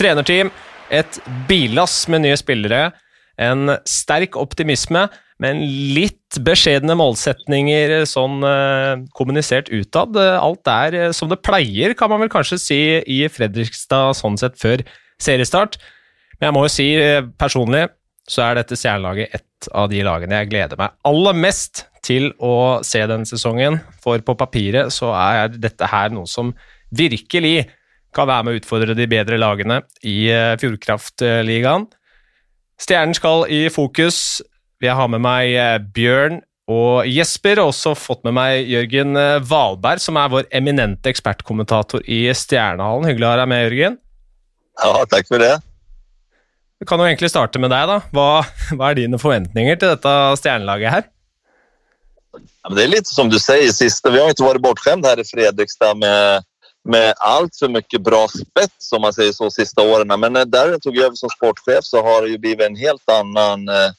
trenerteam, et billass med nye spillere, en sterk optimisme, men litt beskjedne målsetninger sånn eh, kommunisert utad. Alt er eh, som det pleier, kan man vel kanskje si, i Fredrikstad sånn sett før seriestart. Men jeg må jo si eh, personlig så er dette stjernelaget et av de lagene jeg gleder meg aller mest til å se denne sesongen. For på papiret så er dette her noe som virkelig kan være med å utfordre de bedre lagene i Fjordkraftligaen. Stjernen skal i fokus. Jeg har med meg eh, Bjørn og Jesper, og også fått med meg Jørgen eh, Valberg, som er vår eminente ekspertkommentator i Stjernehallen. Hyggelig å ha deg med, Jørgen. Ja, takk for det. Vi kan jo egentlig starte med deg. da. Hva, hva er dine forventninger til dette stjernelaget her? Ja, det er litt som du sier, siste. Vi har ikke vært bortskjemt her i Fredrikstad med med allt för mycket bra spets som man säger så sista åren. Men när Darren tog över som sportchef så har det ju blivit en helt annan eh,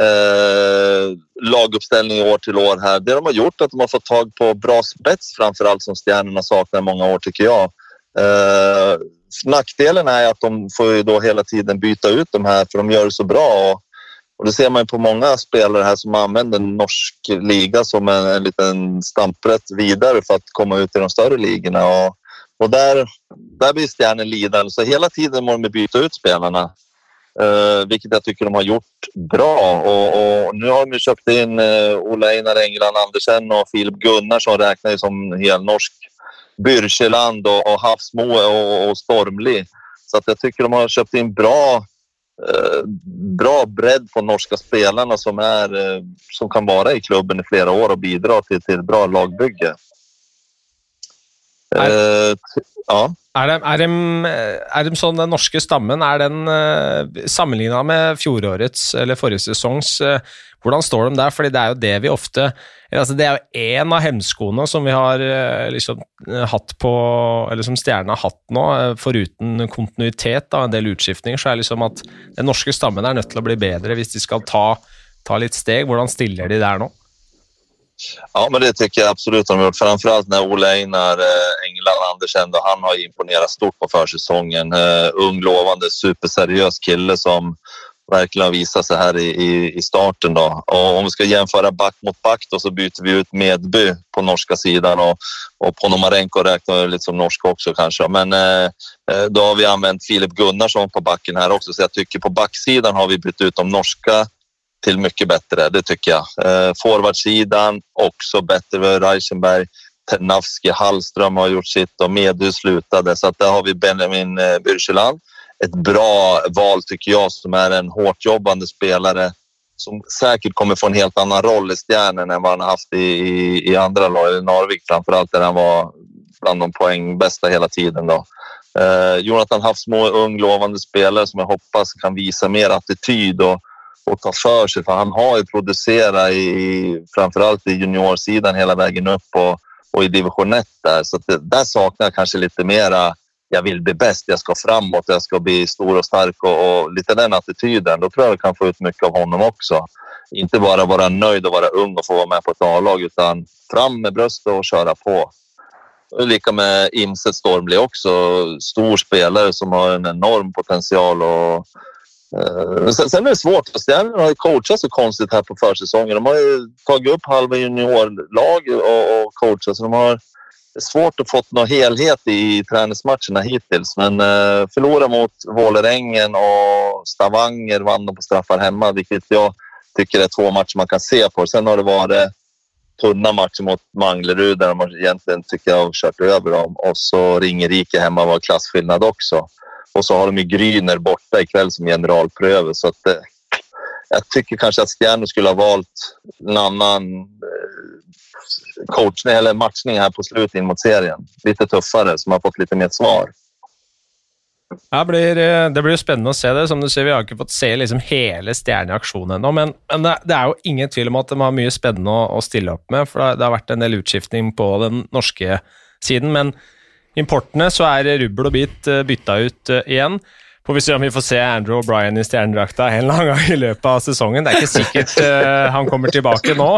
eh, laguppställning år till år här. Det de har gjort är att de har fått tag på bra spets framförallt som stjärnorna saknar många år tycker jag. Eh, nackdelen är att de får ju då hela tiden byta ut de här för de gör det så bra. Och, och det ser man på många spelare här som använder norsk liga som en, en liten stamprätt vidare för att komma ut i de större ligorna. Och, och där, där blir stjärnan lidande. Så hela tiden måste de byta ut spelarna. Uh, vilket jag tycker de har gjort bra. Och, och nu har de köpt in uh, Ola Einar England Andersen och Filip Gunnar som ju som helnorsk Byrkjeland och, och Havsmo och, och Stormli. Så att jag tycker de har köpt in bra bra bredd på norske spelarna som, är, eh, som kan være i klubben i flere år og bidra til, til bra lagbygge. Er, uh, ja. er, de, er, de, er de sånn, den norske stammen, er den sammenligna med fjorårets eller forrige sesongs Hvordan står de der? Fordi det er jo det vi ofte altså Det er jo én av hemskoene som vi har liksom hatt på Eller som stjernene har hatt nå, foruten kontinuitet og en del utskiftninger, så er liksom at den norske stammen er nødt til å bli bedre hvis de skal ta, ta litt steg. Hvordan stiller de der nå? Ja, men det tycker jeg absolut de har gjort. Framförallt när Ola Einar eh, England og han har imponerat stort på försäsongen. Uh, ung, lovande, superseriös kille som verkligen har visat sig här i, i, i, starten. Då. Och om vi ska jämföra back mot back då, så byter vi ut Medby på norska sidan och, och Ponomarenko räknar lite som norsk också kanske. Men eh, eh, då har vi använt Filip Gunnarsson på backen här också så jag tycker på backsidan har vi bytt ut de norska till mycket bättre, det tycker jag. Eh, forwardsidan också bättre. Reichenberg, Ternavski, Hallström har gjort sitt och Medu slutade. Så att där har vi Benjamin eh, Bürcheland. Ett bra val tycker jag som är en hårt jobbande spelare som säkert kommer få en helt annan roll i Stjärnen än vad han har haft i, i, i andra lag, i Narvik framförallt där han var bland de poängbästa hela tiden. Då. Eh, Jonathan små ung lovande spelare som jag hoppas kan visa mer attityd och och ta för sig. För han har ju producerat i, framförallt i juniorsidan hela vägen upp och, och i division 1 där. Så det, där saknar jag kanske lite mera jag vill bli bäst, jag ska framåt, jag ska bli stor och stark och, och lite den attityden. Då tror jag vi kan få ut mycket av honom också. Inte bara vara nöjd och vara ung och få vara med på ett A-lag utan fram med bröstet och köra på. Lika med Imset Stormli också. Stor spelare som har en enorm potential och Uh, sen, sen, är det svårt. Stjärnorna har ju coachat så konstigt här på försäsongen. De har ju upp halva juniorlag och, och coachat så de har svårt att få någon helhet i träningsmatcherna hittills. Men uh, förlora mot Vålerengen och Stavanger vann de på straffar hemma, vilket jag tycker är två matcher man kan se på. Sen har det varit tunna matcher mot Manglerud där de egentligen tycker jag har kört över dem. Och så Ringerike hemma var klassskillnad också. Och så har de ju Gryner borta ikväll som generalpröve. Så att, eh, jag tycker kanske att Stjärnor skulle ha valt en annan eh, coachning eller matchning här på slutet in mot serien. Lite tuffare, som har fått lite mer svar. Ja, det, blir, eh, blir spennende å se det. Som du sier, Vi har ikke fått se liksom hele Stjerne i aksjon ennå, men, men det, er jo ingen tvil om at de har mye spennende å, å stille opp med. for Det har vært en del utskiftning på den norske siden. men importene, så er rubbel og bit eh, bytta ut igjen. Får vi se om vi får se Andrew O'Brien i stjernedrakta en eller annen gang i løpet av sesongen. Det er ikke sikkert uh, han kommer tilbake nå.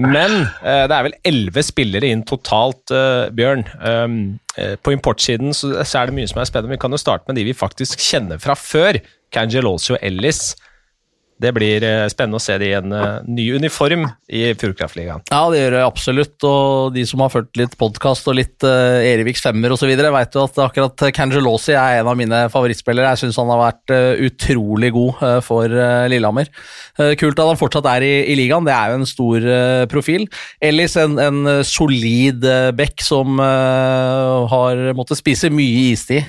Men uh, det er vel elleve spillere inn totalt, uh, Bjørn. Um, på importsiden så, så, er det mye som er spennende. Vi kan jo starte med de vi faktisk kjenner fra før. Cangelosio Ellis. Det blir eh, spennende å se det i en uh, ny uniform i Fjordkraftligaen. Ja, det gjør det absolutt. Og de som har fulgt litt podkast og litt uh, Eriviks femmer osv., vet jo at akkurat Kangelosi er en av mine favorittspillere. Jeg syns han har vært uh, utrolig god uh, for Lillehammer. kult at han fortsatt er i, i, ligaen, det er jo en stor profil. Ellis, en, en solid back som har måttet spise mye istid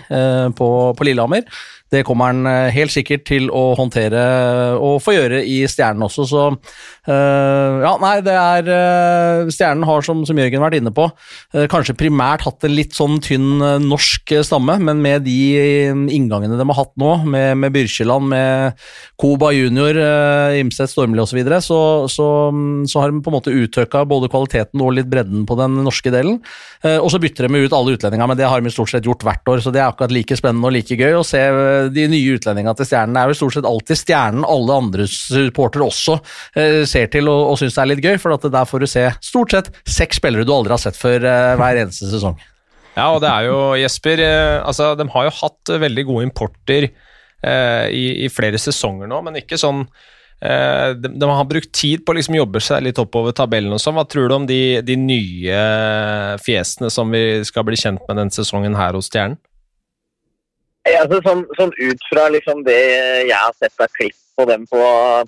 på, på Lillehammer. Det kommer han eh, helt sikkert til å håndtere og få gjøre i Stjernen også, så uh, Ja, nei, det er uh, Stjernen har, som, som, Jørgen har vært inne på, uh, kanskje primært hatt en litt sånn tynn norsk stamme, men med de inngangene de har hatt nå, med, med Byrkjeland, med Koba junior, Imset Stormli osv., så, videre, så, så, så har de på en måte uttøkka både kvaliteten og litt bredden på den norske delen. og så bytter de ut alle utlendingene, men det har de stort sett gjort hvert år, så det er akkurat like spennende og like gøy å se de nye utlendingene til Stjernen er jo stort sett alltid Stjernen alle andre supportere også eh, ser til og, og syns det er litt gøy, for der får du se stort sett seks spillere du aldri har sett før eh, hver eneste sesong. Ja, og det er jo, Jesper eh, altså, De har jo hatt veldig gode importer eh, i, i, flere sesonger nå, men ikke sånn eh, de, de, har brukt tid på å liksom jobbe seg litt oppover tabellen. og sånn. Hva tror du om de, de nye fjesene som vi skal bli kjent med denne sesongen her hos Stjernen? Altså, sånn, sånn, ut fra liksom det jeg har sett av klipp på dem på,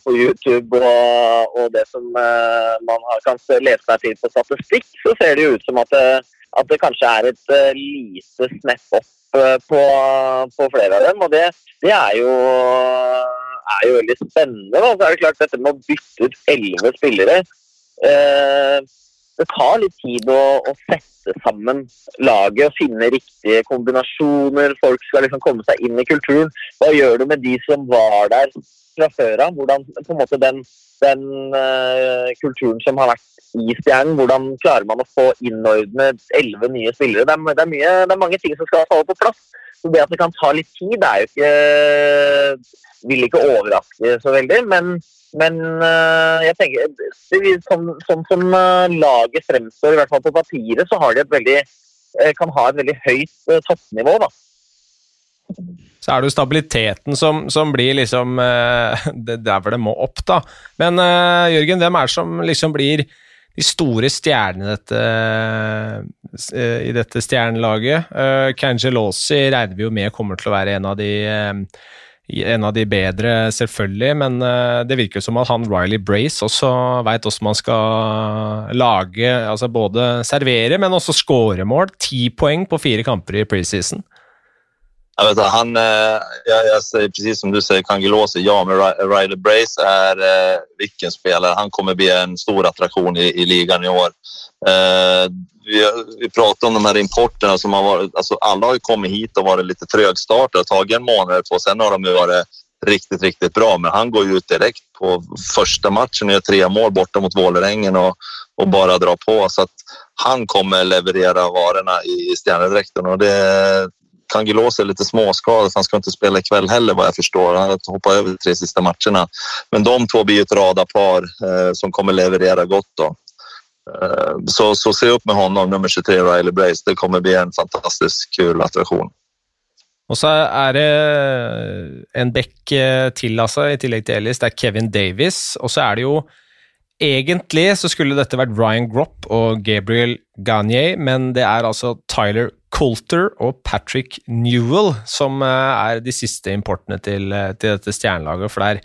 på YouTube, og, og, det som uh, man har, kan lese seg til på statistikk, så ser det jo ut som at det, at det kanskje er et uh, lite snepp opp uh, på, på, flere av dem. Og det, det er, jo, er, jo, veldig spennende. Da. Så er det klart dette med å bytte ut elleve spillere Det tar litt tid å, å sette sammen laget og finne riktige kombinasjoner. Folk skal liksom komme seg inn i kulturen. Hva gjør du med de som var der fra før av? Hvordan på en måte den, den uh, kulturen som har vært i Stjernen, hvordan klarer man å få innordnet elleve nye spillere? Det er, det, er mye, det er, mange ting som skal falle på plass. Så det at det kan ta litt tid, det er jo ikke Vil ikke overraske så veldig. men men uh, jeg tenker, sånn, som, som uh, laget fremstår, i hvert fall på papiret, så har de et veldig, uh, kan ha et veldig høyt toppnivå. da. Så er det jo stabiliteten som, som blir liksom det Der hvor det må opp, da. Men Jørgen, hvem er det som liksom blir de store stjernene i dette stjernelaget? Uh, Cangelosi regner vi jo med kommer til å være en av de en av de bedre, selvfølgelig, men eh, det virker som at han Riley Brace også veit hvordan man skal lage altså Både servere, men også skåre. Ti poeng på fire kamper i preseason. Jag vet, han, jeg jag, jag säger precis som du säger, Kangelåse, ja, men Ryder Brace är eh, vilken spelare. Han kommer bli en stor attraktion i, i ligan i år. Eh, vi, vi pratar om de här importerna som har varit, alltså alla har ju kommit hit och varit lite trögstartade, tagit en månad på, sen har de ju varit riktigt, riktigt bra. Men han går ju ut direkt på första matchen gör tre mål borta mot Vålerengen och, och bara drar på. Så att han kommer leverera varorna i stjärnedräkten och det, Kangilos är lite småskadad, han ska inte spela ikväll heller vad jag förstår. Han har hoppat över de tre sista matcherna. Men de två blir ett radarpar eh, som kommer leverera gott. Då. Eh, så, så se upp med honom, nummer 23, Riley Brace. Det kommer bli en fantastisk kul attraktion. Og så er det en bekk eh, til, altså, i tillegg til Ellis. Det er Kevin Davis. Og så er det jo Egentlig så skulle dette vært Ryan Gropp og Gabriel Gagne, men det er altså Tyler Coulter og Patrick Newell som eh, er de siste importene til, til dette stjernelaget. For det er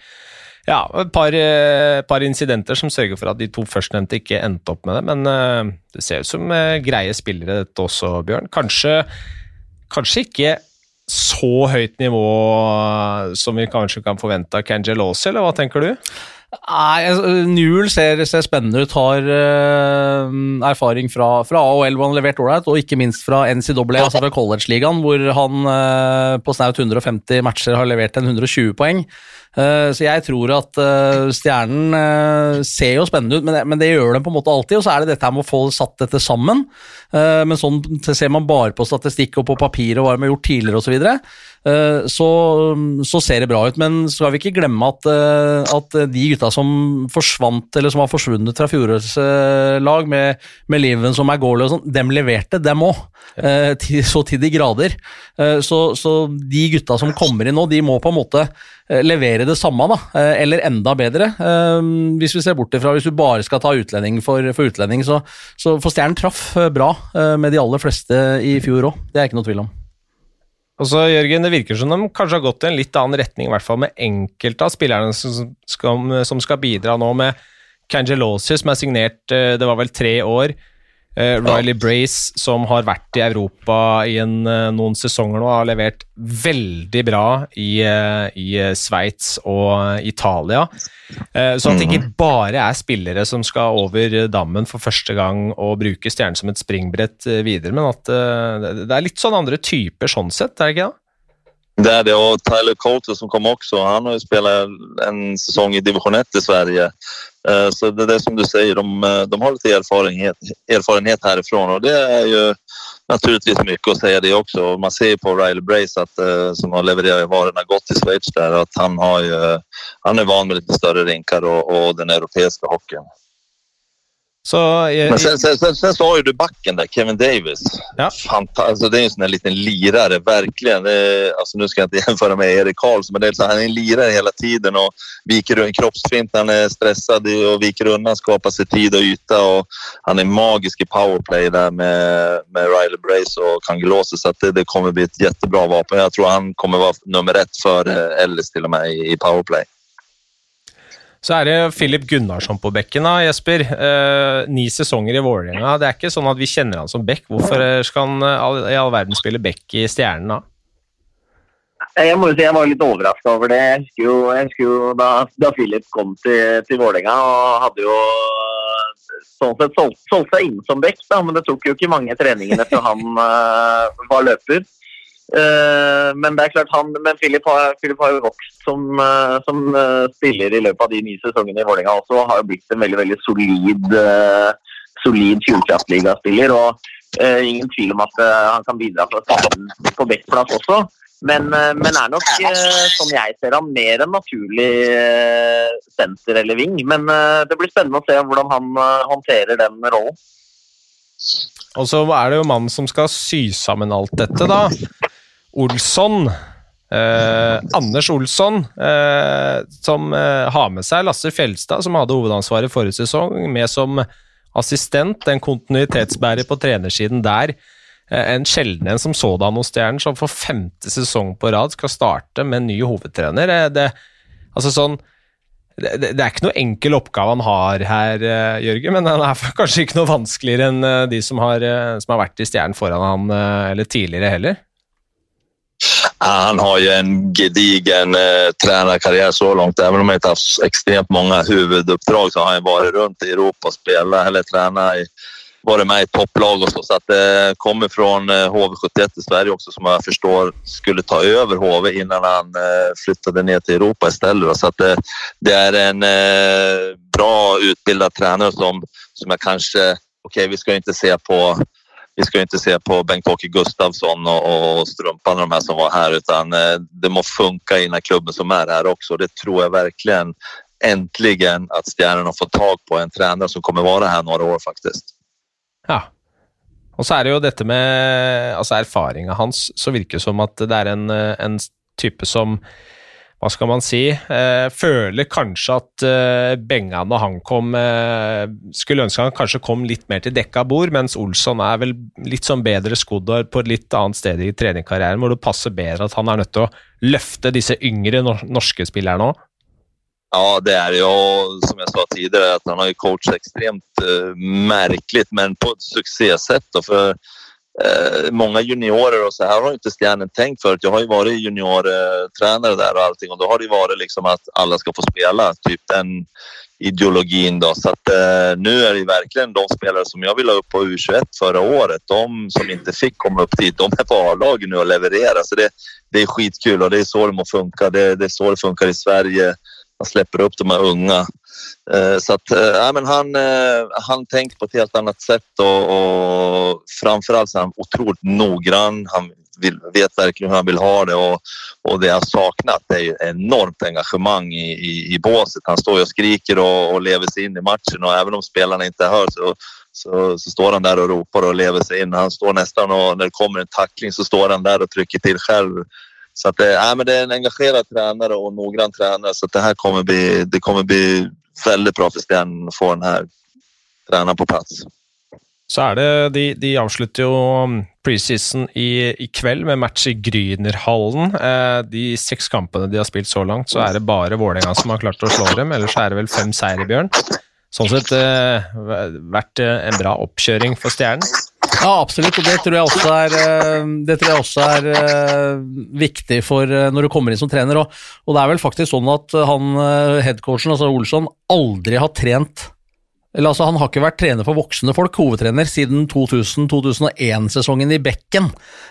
ja, et par, eh, par, incidenter som sørger for at de to førstnevnte ikke endte opp med det. Men det ser ut som greie spillere, dette også, Bjørn. Kanskje, kanskje ikke så høyt nivå som vi kanskje kan forvente av Cangelosi, eller hva tenker du? Nei, altså, Newell ser, ser, spennende ut. Har uh, erfaring fra, fra AHL hvor han har levert ålreit, og ikke minst fra NCAA, altså fra college-ligaen, hvor han uh, på snaut 150 matcher har levert en 120 poeng. Uh, så jeg tror at Stjernen ser jo spennende ut, men det, men det, gjør den på en måte alltid. Og så er det dette med å få satt dette sammen. men sånn ser man bare på statistikk og på papir og hva de har gjort tidligere osv. Så, så, så ser det bra ut. Men skal vi ikke glemme at, at de gutta som forsvant, eller som har forsvunnet fra fjorårets eh, lag, med, med Liven som er goalie og sånn, dem leverte, dem òg. Eh, så til de grader. Eh, så, så de gutta som kommer inn nå, de må på en måte eh, levere det samme, da. Eh, eller enda bedre. Eh, hvis vi ser bort ifra hvis du bare skal ta utlending for, for utlending, så, så for Stjernen traff eh, bra eh, med de aller fleste i fjor òg. Det er ikke noe tvil om. Og så, Jørgen, Det virker som de kanskje har gått i en litt annen retning, i hvert fall med enkelte av spillerne som skal, som skal bidra nå, med Cangelosi, som er signert eh, det var vel tre år. Eh, Riley Brace, som har vært i Europa i en, eh, noen sesonger nå, har levert veldig bra i, uh, i Sveits og Italia. Uh, så at det ikke bare er spillere som skal over dammen for første gang og bruke stjernen som et springbrett videre, men at det- det er litt sånn andre typer sånn sett, er det ikke det? Det är det och Tyler Coulter som kom också. Han har ju spelat en säsong i division 1 i Sverige. Eh, Så det är det som du säger, de, eh, de har lite erfarenhet, erfarenhet härifrån och det är ju naturligtvis mycket att säga det också. Man ser på Riley Brace att, eh, som har levererat varorna gott i Schweiz där att han, har ju, han är van med lite större rinkar och, och den europeiska hockeyn. Så jeg, Men sen, sen, sen, sen så har ju du backen där, Kevin Davis. Ja. Alltså, det är en sån liten lirare, verkligen. Det alltså, nu ska jag inte jämföra med Erik Karlsson, men det är så, han är en lirare hela tiden och viker en kroppsfint han är stressad och viker undan, skapar sig tid och yta. Och han är magisk i powerplay där med, med Riley Brace och Kangelose, så att det, det kommer bli ett jättebra vapen. Jag tror han kommer vara nummer ett för eh, Ellis till och med i, i powerplay. Så er det Filip Gunnarsson på bekken, da, Jesper. Eh, ni sesonger i Vålerenga. Det er ikke sånn at vi kjenner han som bekk. Hvorfor eh, skal han eh, all, i all verden spille bekk i Stjernen, da? Jeg må jo si jeg var litt overraska over det. Jeg husker jo, jeg husker jo da, da Philip kom til, til Vålerenga og hadde jo sånn sett solgt, solgt seg inn som bekk, men det tok jo ikke mange treningene før han uh, var løper. Eh, men det er klart han, men Philip har, Philip har jo vokst som, eh, som eh, spiller i løpet av de nye sesongene i Vålerenga også, og har jo blitt en veldig veldig solid, uh, solid Fjordkraftligaspiller. og uh, Ingen tvil om at uh, han kan bidra fra starten på backplass også. Men, men er nok, som jeg ser ham, mer enn naturlig senter eller ving. Men det blir spennende å se hvordan han håndterer den rollen. Og så er det jo mannen som skal sy sammen alt dette, da. Olsson. Eh, Anders Olsson, eh, som eh, har med seg Lasse Fjelstad, som hadde hovedansvaret forrige sesong, med som assistent, en kontinuitetsbærer på trenersiden der. Eh, en sjelden en som sådan hos Stjernen, som for femte sesong på rad skal starte med en ny hovedtrener. Eh, Det, altså sånn det, det er ikke noe enkel oppgave han har her, eh, Jørgen, men han er kanskje ikke noe vanskeligere enn de som har, som har vært i Stjernen foran han, eller tidligere heller. Han har ju en gedigen eh, tränarkarriär så långt. Även om han inte haft extremt många huvuduppdrag så har han varit runt i Europa och eller tränat i, varit med i topplag och så. Det kommer från eh, HV71 i Sverige också som jag förstår skulle ta över HV innan han flyttet flyttade ner till Europa istället. stedet. Så att det, det är en eh, bra utbildad tränare som, som jag kanske, okej vi ska ikke se på vi ska inte se på Bengt-Åke Gustafsson och, och Strumpan de här som var här utan eh, det må funka i den klubben som är här också. Det tror jag verkligen äntligen att stjernen har fått tag på en tränare som kommer vara här några år faktiskt. Ja. Og så er det jo dette med altså erfaringa hans, så virker det som at det er en, eh, en type som hva skal man si, eh, føler kanskje at eh, Benga når han kom eh, Skulle ønske han kanskje kom litt mer til dekka bord, mens Olsson er vel litt sånn bedre skodd på et litt annet sted i treningskarrieren, hvor det passer bedre at han er nødt til å løfte disse yngre norske spillerne òg. Ja, det er jo, som jeg sa tidligere, at han har coachet ekstremt eh, märkligt, men på et suksessett. For eh, många juniorer och så här har inte Stjärnen tänkt förut. Jag har ju varit juniortränare där och allting och då har det varit liksom att alla ska få spela, typ den ideologin då. Så att eh, nu är det verkligen de spelare som jag ville ha upp på U21 förra året. De som inte fick komma upp dit, de är på A-laget nu och levererar. Så det, det är skitkul och det är så det må funka. Det, det är så det funkar i Sverige man släpper upp de här unga. Eh, Så att, eh, ja, men han, eh, han tänker på ett helt annat sätt och, och framförallt så är han otroligt noggrann. Han vill, vet verkligen hur han vill ha det och, och det jag saknat är ju enormt engagemang i, i, i båset. Han står og skriker och, och lever sig in i matchen och även om spelarna inte hör så, så, så, står han där och ropar och lever sig in. Han står nästan och när det kommer en tackling så står han där och trycker till själv. Så att äh, men det är en engagerad tränare och noggrann tränare så det här kommer bli, det kommer bli väldigt bra för Sten att få den här tränaren på plats. Så er det, De, de avslutter jo preseason i, i kveld med match i Grynerhallen. Eh, de seks kampene de har spilt så langt, så er det bare Vålerenga som har klart å slå dem. Ellers er det vel fem seire, Bjørn. Sånn sett eh, vært eh, en bra oppkjøring for Stjernen. Ja, absolutt, og det tror jeg også er, eh, jeg også er uh, viktig for uh, når du kommer inn som trener. Og, og, det er vel faktisk sånn at han headcoachen, altså Olsson, aldri har trent eller altså, Han har ikke vært trener for voksne folk, hovedtrener, siden 2000-2001-sesongen i Bekken.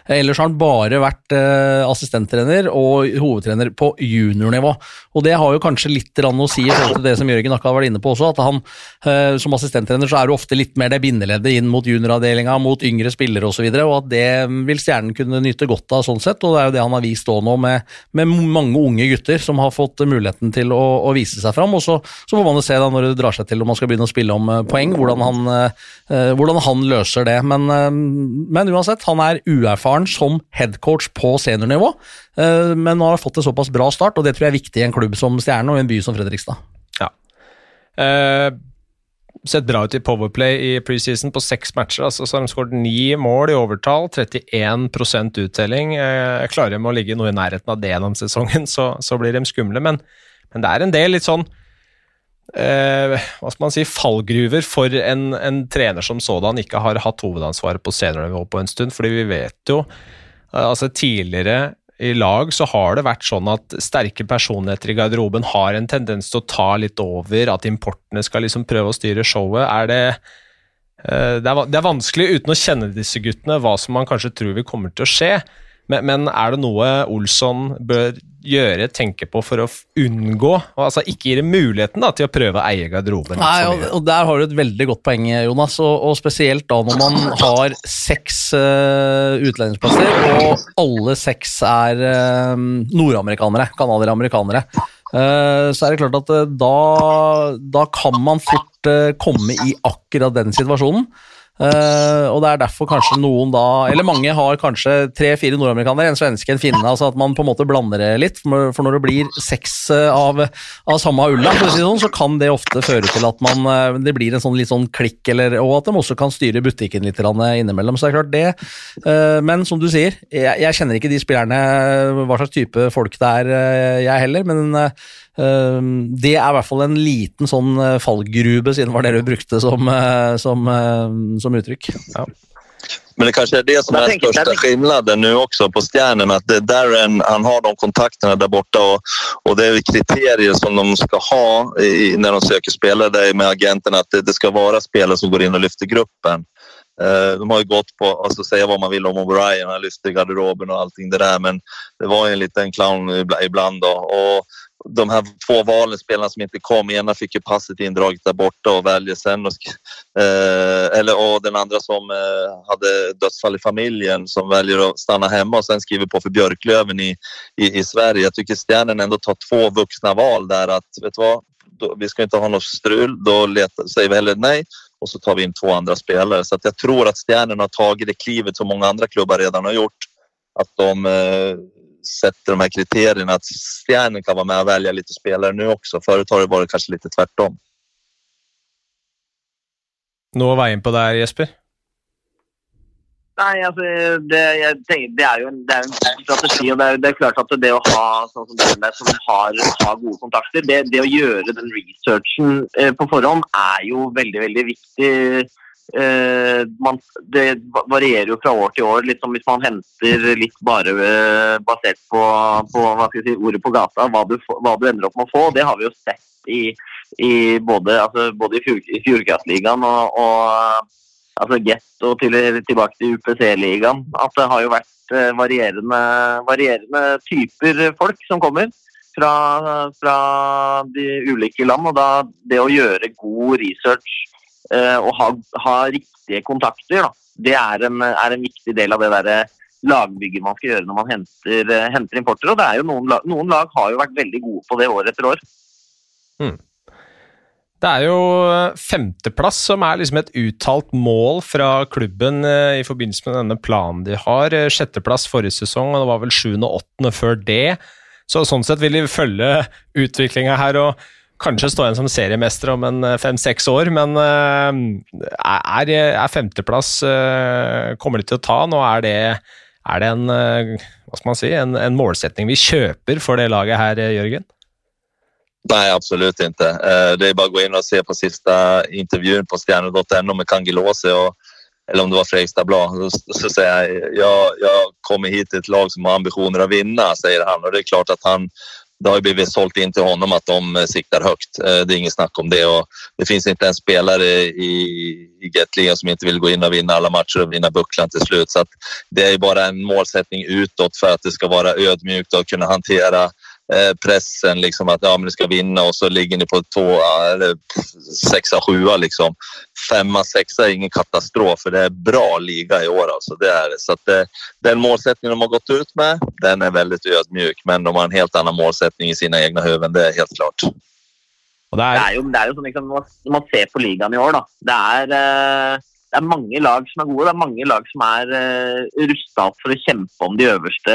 Ellers har han bare vært eh, assistenttrener og hovedtrener på juniornivå. Og Det har jo kanskje litt å si i forhold til det som Jørgen akkurat vært inne på også, at han eh, som assistenttrener så er du ofte litt mer det bindeleddet inn mot junioravdelinga, mot yngre spillere osv., og, så og at det vil Stjernen kunne nyte godt av sånn sett. og Det er jo det han har vist òg nå, med, med, mange unge gutter som har fått muligheten til å, å vise seg fram. og så, så får man jo se da når det drar seg til om man skal begynne å spille om eh, poeng, hvordan han, eh, hvordan han løser det. Men, eh, men, uansett, han er uerfaren som headcoach på seniornivå, men nå har han fått en såpass bra start, og det tror jeg er viktig i en klubb som Stjernen og i en by som Fredrikstad. Ja. Uh sett bra ut i Powerplay i preseason på seks matcher. Altså, så har de skåret ni mål i overtall, 31 uttelling. Eh, klarer de å ligge noe i nærheten av det gjennom sesongen, så, så blir de skumle. Men, men, det er en del litt sånn eh, hva skal man si, fallgruver for en, en, trener som sådan ikke har hatt hovedansvaret på seniornivå på en stund. fordi vi vet jo eh, altså Tidligere i lag så har det vært sånn at sterke personligheter i garderoben har en tendens til å ta litt over, at importene skal liksom prøve å styre showet. Er det, eh, det, er, det er vanskelig uten å kjenne disse guttene hva som man kanskje tror vil kommer til å skje. Men, men, er det noe Olsson bør gjøre, tenke på for å unngå og altså Ikke gi dem muligheten da, til å prøve å eie garderoben? Nei, og, og, Der har du et veldig godt poeng, Jonas. Og, og spesielt da når man har seks uh, utlendingsplasser, og alle seks er uh, nordamerikanere, canadiere-amerikanere. Uh, så er det klart at da, da kan man fort komme i akkurat den situasjonen. Uh, og det er derfor kanskje noen da Eller mange har kanskje tre-fire nordamerikanere, en svenske, en finne. altså At man på en måte blander det litt. For når det blir seks eh, av, av samme ulla, si sånn, så kan det ofte føre til at man, eh, det blir en sånn litt sånn klikk, eller, og at de også kan styre butikken litt innimellom. Så det er klart det. Uh, men som du sier, jeg, jeg, kjenner ikke de spillerne, hva slags type folk det er, jeg heller. men det er i hvert fall en liten sånn eh, fallgrube, siden det var det du brukte som, eh, som, eh, som uttrykk. Ja. Men det kanskje er det som er den största nå også också på Stjernen. At det Darren, han har de kontaktene der borte, og, og det er kriterier som de skal ha i, når de söker det er med agentene, at det, det, skal være spillere som går inn og lyfter gruppen. Uh, de har jo gått på, altså Si hva man vil om O'Brien, han lyfter garderoben og allting det der, Men det var jo en liten clown iblant. då. Och de här två valen, spelarna som inte kom, ena fick ju passet indraget där borta och väljer sen. Och, eh, eller, och den andra som eh, hade dödsfall i familjen som väljer att stanna hemma och sen skriver på för Björklöven i, i, i Sverige. Jag tycker Stjärnen ändå tar två vuxna val där att, vet du vad, då, vi ska inte ha något strul, då letar, säger vi hellre nej och så tar vi in två andra spelare. Så jag tror att Stjärnen har tagit det klivet som många andra klubbar redan har gjort. Att de eh, sätter de här kriterierna att Stjärnen kan vara med och välja lite spelare nu också. Förut har det varit kanske lite tvärtom. Noe å veie inn på der, Jesper? Nei, altså, det, tenker, det, er jo en, det er en strategi. og det er, det er, klart at det å ha sånn som dere som har, har gode kontakter, det, det, å gjøre den researchen eh, på forhånd er jo veldig, veldig viktig Uh, man, det varierer jo fra år til år. Litt som hvis man henter litt bare uh, basert på, på si, ordet på gata, hva du, hva du, ender opp med å få. Det har vi jo sett i, i både, altså, både, i Fjordkraftligaen og, og altså Get og til, tilbake til UPC-ligaen. At det har jo vært uh, varierende, varierende, typer folk som kommer. Fra, fra de ulike land, og da det å gjøre god research eh, ha, ha, riktige kontakter, da, det er en, er en, viktig del av det der lagbygget man skal gjøre når man henter, eh, henter importer. Og det er jo noen lag, noen lag har jo vært veldig gode på det år etter år. Mm. Det er jo femteplass som er liksom et uttalt mål fra klubben i forbindelse med denne planen de har. Sjetteplass forrige sesong, og det var vel sjuende og åttende før det. Så sånn sett vil de følge utviklinga her og kanskje stå igjen som seriemester om en eh, fem-seks år, men eh, er, er femteplass eh, Kommer de til å ta? Nå er det, er det en, hva skal man si, en, en, målsetning vi kjøper for det laget her, Jørgen? Nei, absolutt ikke. Det er bare å gå inn og se på siste intervjuen på stjerne.no med Kangilose. og eller om det var Fredrikstad Blad, så, så jeg jeg jag, jag kommer hit til et lag som har ambisjoner å vinne, sier han. Og det er klart at han, det har blivit sålt in till honom att de eh, siktar högt. Eh, det är inget snack om det. Och det finns inte en spelare i, i Gatligan som inte vill gå in och vinna alla matcher och vinna bucklan till slut. Så det är bara en målsättning utåt för att det ska vara ödmjukt och kunna hantera pressen liksom att ja, men ni ska vinna och så ligger ni på to eller sexa, sjua liksom. Femma, sexa är ingen katastrof för det är bra liga i år alltså. Det är det. Så att det, den målsättningen de har gått ut med, den är väldigt ödmjuk. Men de har en helt annan målsättning i sina egna huvuden, det är helt klart. Det er... det, er... jo, det er jo sånn liksom, Når man ser på ligaen i år, da Det er, eh, det er mange lag som er gode. Det er mange lag som er uh, eh, rusta opp for å kjempe om de øverste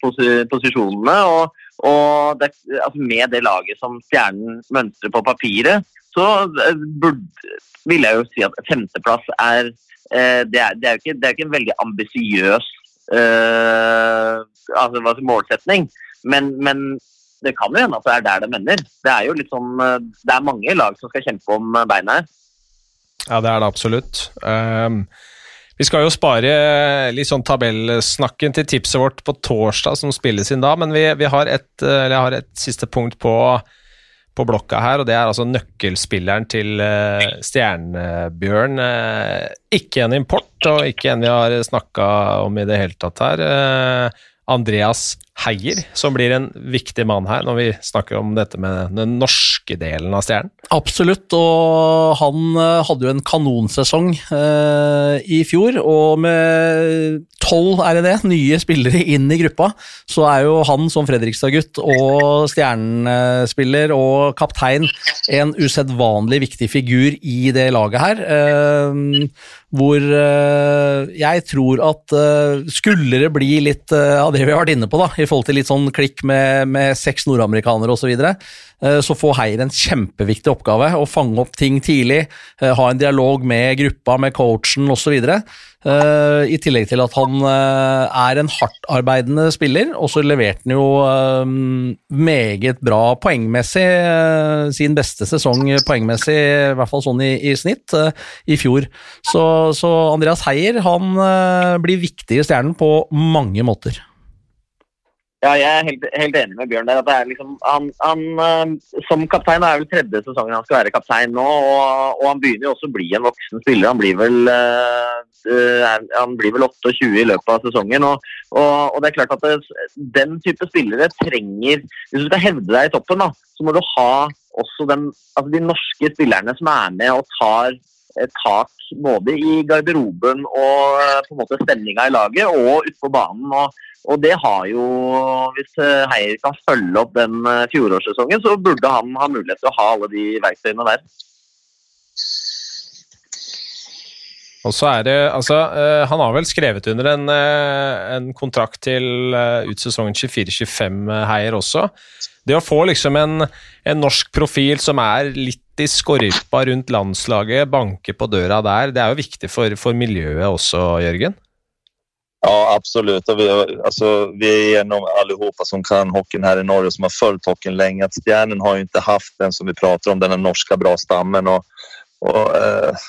pos posisjonene. og og det, altså med det laget som Stjernen mønstrer på papiret, så eh, burde, vil jeg jo si at femteplass er eh, det, er, det er jo ikke, er ikke en veldig ambisiøs uh, altså, målsetning. Men, men, det kan jo hende at det er der det mener. Det er jo litt sånn, det er mange lag som skal kjempe om beina her. Ja, det er det absolutt. Um, vi skal jo spare litt sånn tabellsnakken til tipset vårt på torsdag, som spilles inn da, men vi, vi har, et, jeg har et siste punkt på, på, blokka her, og det er altså nøkkelspilleren til uh, Stjernebjørn. Uh, ikke en import, og ikke en vi har snakka om i det hele tatt her. Uh, Andreas Heier, som blir en viktig mann her når vi snakker om dette med den norske delen av Stjernen? Absolutt, og han eh, hadde jo en kanonsesong eh, i fjor. Og med tolv, det, nye spillere inn i gruppa, så er jo han som Fredrikstad-gutt og stjernespiller og kaptein en usedvanlig viktig figur i det laget her. Eh, hvor eh, jeg tror at eh, skulle det bli litt eh, av det vi har vært inne på, da, i forhold til litt sånn klikk med, med seks nordamerikanere osv., så, videre, så får Heier en kjempeviktig oppgave. Å fange opp ting tidlig, ha en dialog med gruppa, med coachen osv. Uh, I tillegg til at han er en hardtarbeidende spiller, og så leverte han jo meget bra poengmessig. sin beste sesong poengmessig, i hvert fall sånn i, i snitt, i fjor. Så, så, Andreas Heier han blir viktig i Stjernen på mange måter. Ja, jeg er helt, helt, enig med Bjørn der. at liksom, han, han, uh, Som kaptein er vel tredje sesongen han skal være kaptein nå. Og, og, han begynner jo også å bli en voksen spiller. Han blir vel, uh, han blir vel 28 i løpet av sesongen. Og, og, og det er klart at det, den type spillere trenger Hvis du skal hevde deg i toppen, da, så må du ha også den, altså de norske spillerne som er med og tar tak både i garderoben og på en måte stemninga i laget og utpå banen. og og det har jo Hvis eh, Heier kan følge opp den eh, fjorårssesongen, så burde han ha mulighet til å ha alle de verktøyene der. Og så er det, altså, Han har vel skrevet under en, en kontrakt til ut sesongen 24-25, Heier også. Det å få liksom en, en, norsk profil som er litt i skorpa rundt landslaget, banke på døra der, det er jo viktig for, for miljøet også, Jørgen? Ja, absolutt. Vi, altså, vi är alle allihopa som kan hockeyen her i Norge som har fulgt hockeyen lenge. At Stjernen har jo ikke haft den som vi prater om, denne norske bra stammen. Og, og eh,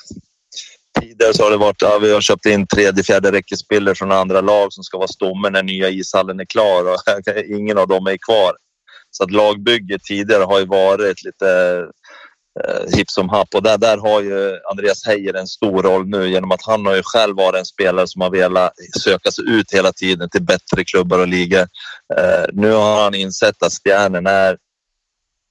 tidligere så har det vært ja, vi har kjøpt inn tredje-fjerde rekkespiller fra andre lag som skal være stommen når nye ishallen er klar og ingen av dem er kvar. Så at lagbygget tidligere har jo vært litt hipp som happ. Och där, där har ju Andreas Heijer en stor roll nu genom att han har ju själv varit en spelare som har velat söka sig ut hela tiden till bättre klubbar och ligor. Eh, nu har han insett att Stjärnen är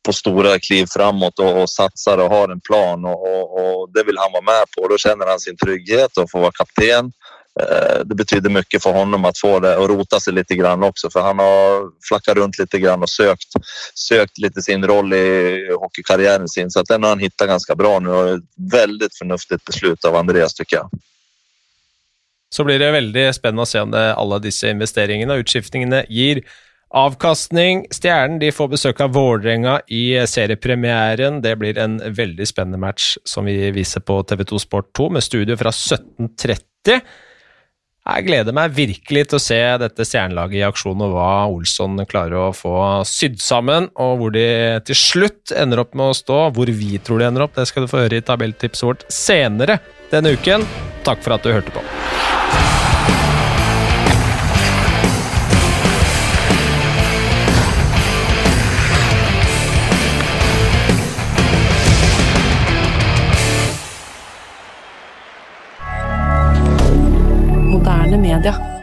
på stora kliv framåt och, och satsar och har en plan och, och, och, det vill han vara med på. Då känner han sin trygghet och får vara kapten. Eh, det betyder mycket för honom att få det att rota sig lite grann också för han har flackat runt lite grann och sökt, sökt lite sin roll i hockeykarriären sin så att den har han hittat ganska bra nu och ett väldigt beslut av Andreas tycker jag. Så blir det veldig spennende å se om alle disse investeringene og utskiftningene gir avkastning. Stjernen de får besøk av Vålerenga i seriepremieren. Det blir en veldig spennende match som vi viser på TV2 Sport 2 med studio fra 17.30. Jeg gleder meg virkelig til å se dette stjernelaget i aksjon, og hva Olsson klarer å få sydd sammen, og hvor de til slutt ender opp med å stå. Hvor vi tror de ender opp, det skal du få høre i tabelltipset vårt senere denne uken. Takk for at du hørte på. Under.